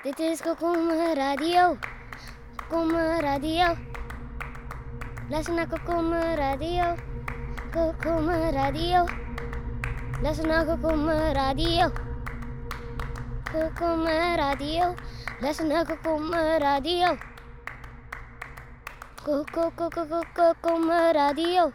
Dit is Kokom Radio. Kokom Radio. Luister naar Kokom Radio. Kokom Radio. Luister naar Kokom Radio. Kokom Radio. Luister naar Kokom Radio. Kokom Radio.